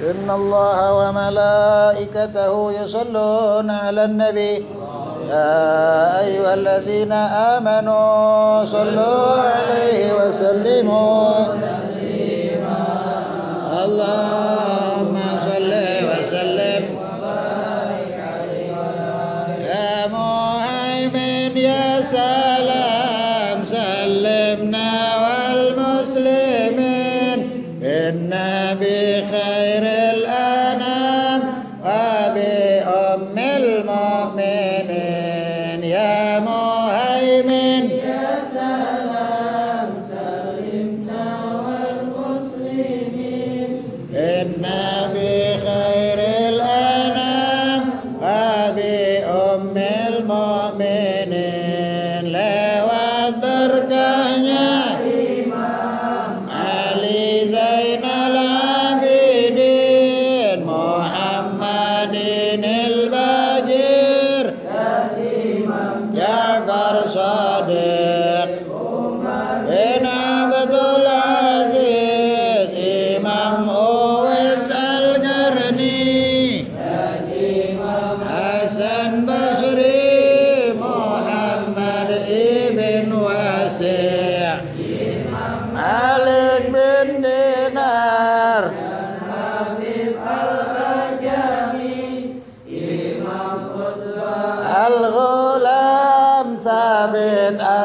إن الله وملائكته يصلون على النبي يا أيها الذين آمنوا صلوا عليه وسلموا اللهم صل وسلم يا مهيمن يا سلام سلمنا والمسلمين إنا خير الأرض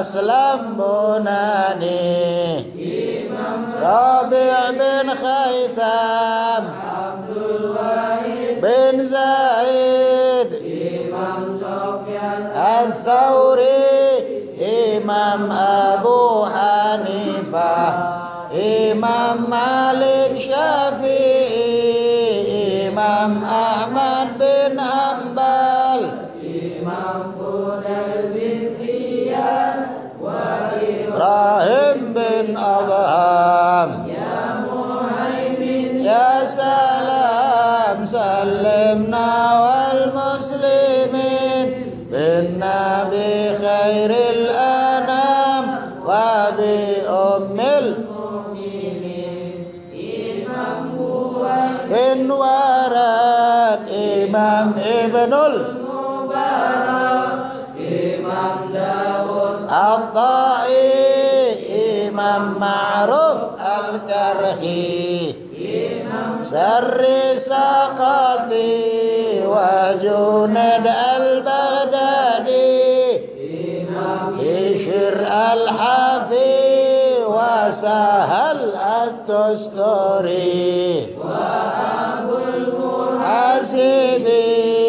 أسلم بناني ربيع بن خيثام عبد الوهاب بن زايد إمام سفيان الثوري إمام أبو حنيفة إمام مالك شافعي إمام أحمد المسلمنا والمسلمين بنا بخير الأنام وبأم المؤمنين إن ورد إمام ابن المبارك إمام داود الطائي إمام معروف الكرخي سر سقطي وجند البغدادي بشر الحفي وسهل التستوري وأبو الحاسبي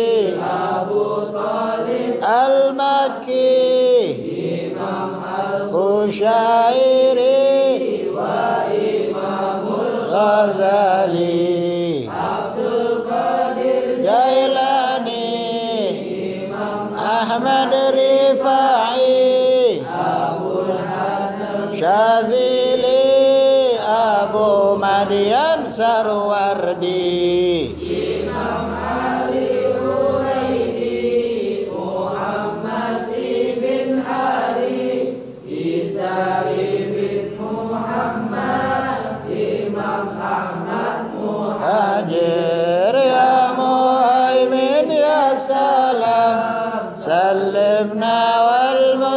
أبو طالب المكي إمام القشيري وإمام الغزالي Ghazali Abdul Qadir Jailani Imam Ahmad Rifai Abul Hasan Syadzili Abu Madian Sarwardi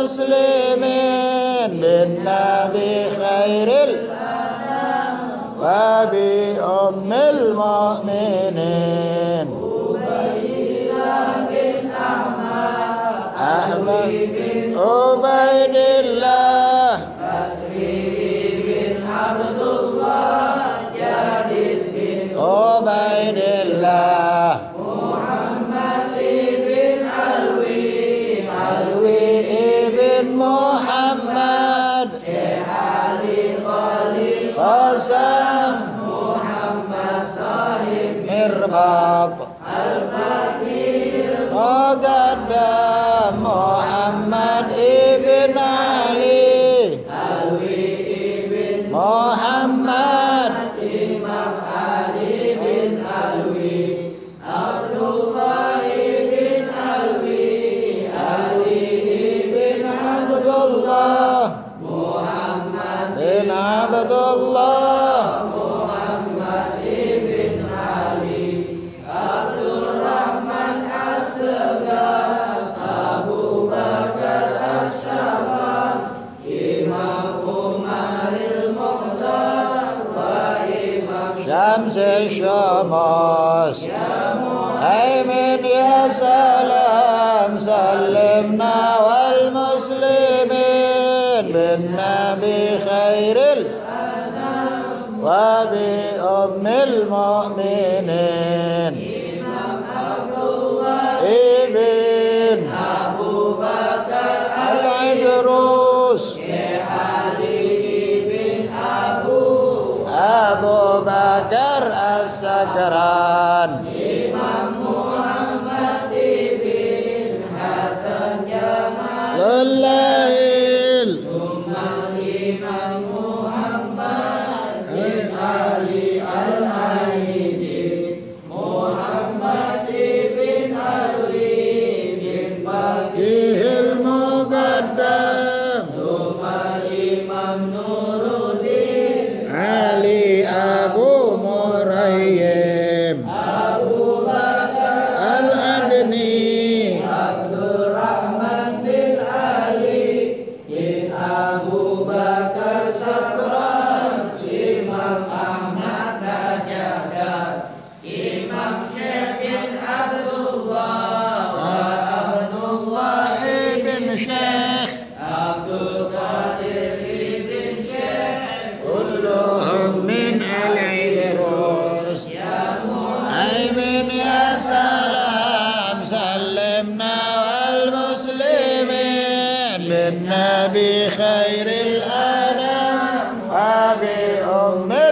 مسلمين منا بخير وبأم المؤمنين أحمد أبيد يا أيمن يا سلام سلمنا والمسلمين بالنبي خير وبأم المؤمنين ابن أبو بكر العدروس أبو بكر السكران غير الأنام أبي أمي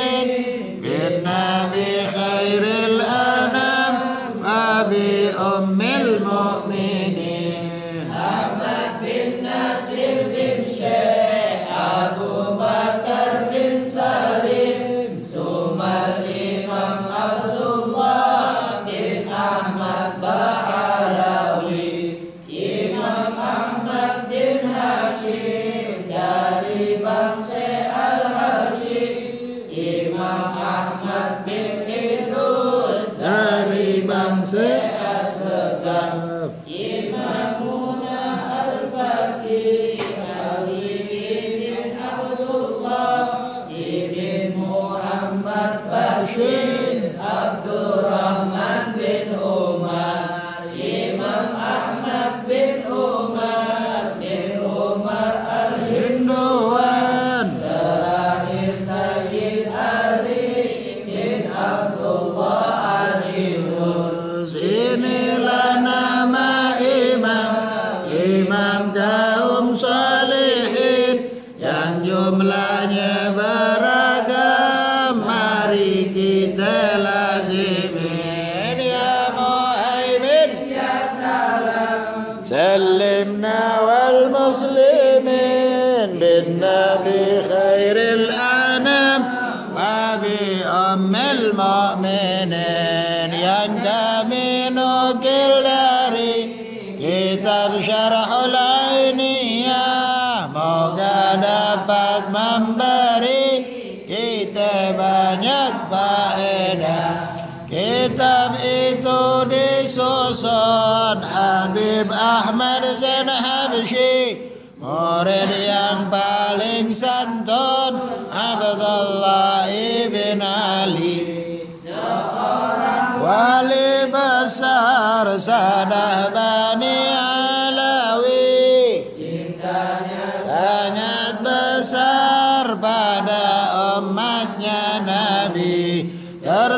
bang se سلمنا والمسلمين بالنبي خير الأنام وبأم المؤمنين يندمين قلاري كتاب شرح العينية موجودة بعد منبري كتاب يكفى كتاب susun Habib Ahmad Zain Habshi Murid yang paling santun Abdullah ibn Ali Wali besar Sanah Bani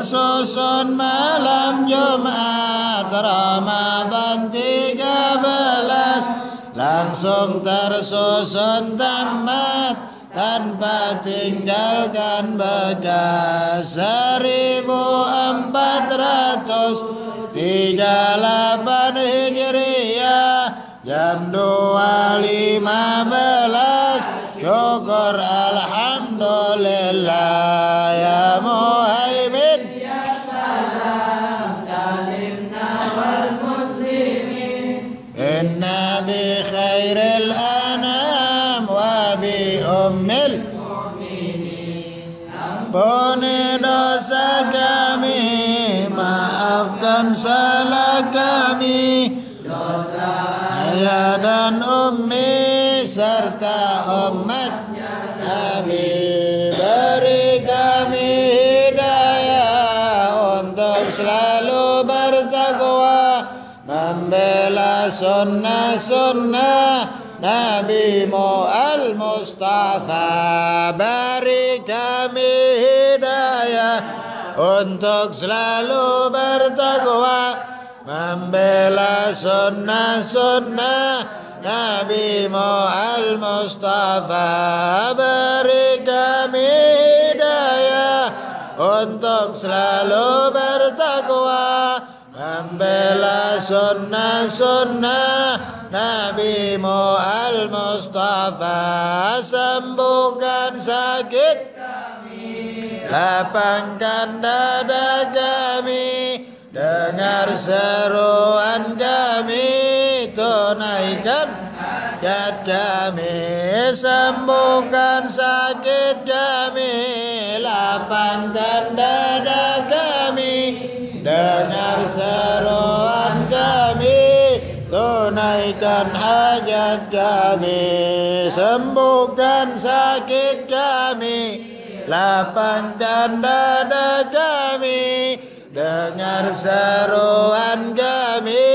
susun malam Jumat Ramadan 13 Langsung tersusun tamat tanpa tinggalkan bekas seribu empat ratus tiga delapan hijriah jam 2.15 lima belas syukur alhamdulillah ya sunnah sunnah Nabi mu al Mustafa beri kami hidayah untuk selalu bertakwa membela sunnah sunnah Nabi mu al Mustafa beri kami hidayah untuk selalu ber sunnah sunnah Nabi mu Mustafa sembuhkan sakit lapangkan dada kami dengar seruan kami tunaikan hajat kami sembuhkan sakit kami lapangkan dada kami Dengar seruan kami Tunaikan hajat kami Sembuhkan sakit kami Lapangkan dada kami Dengar seruan kami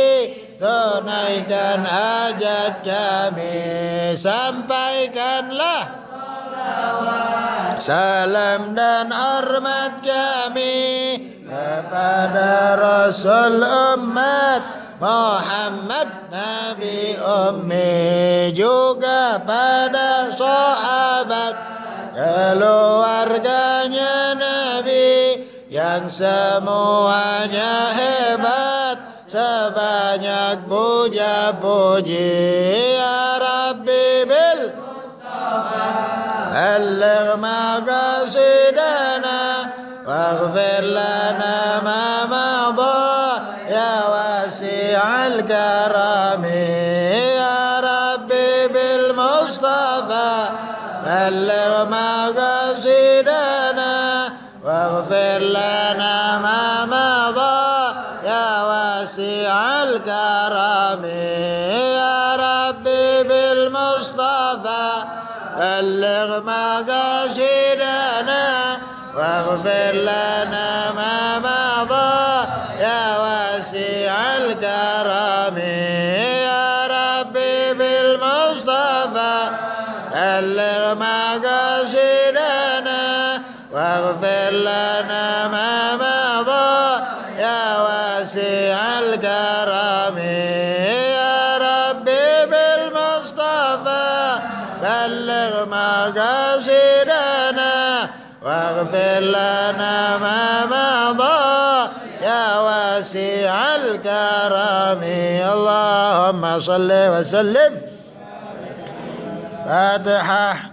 Tunaikan hajat kami Sampaikanlah Salam dan hormat kami kepada Rasul umat Muhammad Nabi Ummi juga pada sahabat keluarganya Nabi yang semuanya hebat sebanyak puja puji ya Rabbi bil Mustafa واغفر لنا ما مضى يا واسع الكرم يا ربي بالمصطفى بلغ مقاصدنا واغفر لنا ما مضى يا واسع الكرم يا ربي بالمصطفى بلغ مقاصدنا واغفر لنا ما مضى يا واسع الكرم يا ربي بالمصطفى بلغ مقاصدنا واغفر لنا ما مضى واغفر لنا ما مضى يا واسع الكرم اللهم صل وسلم فاتحه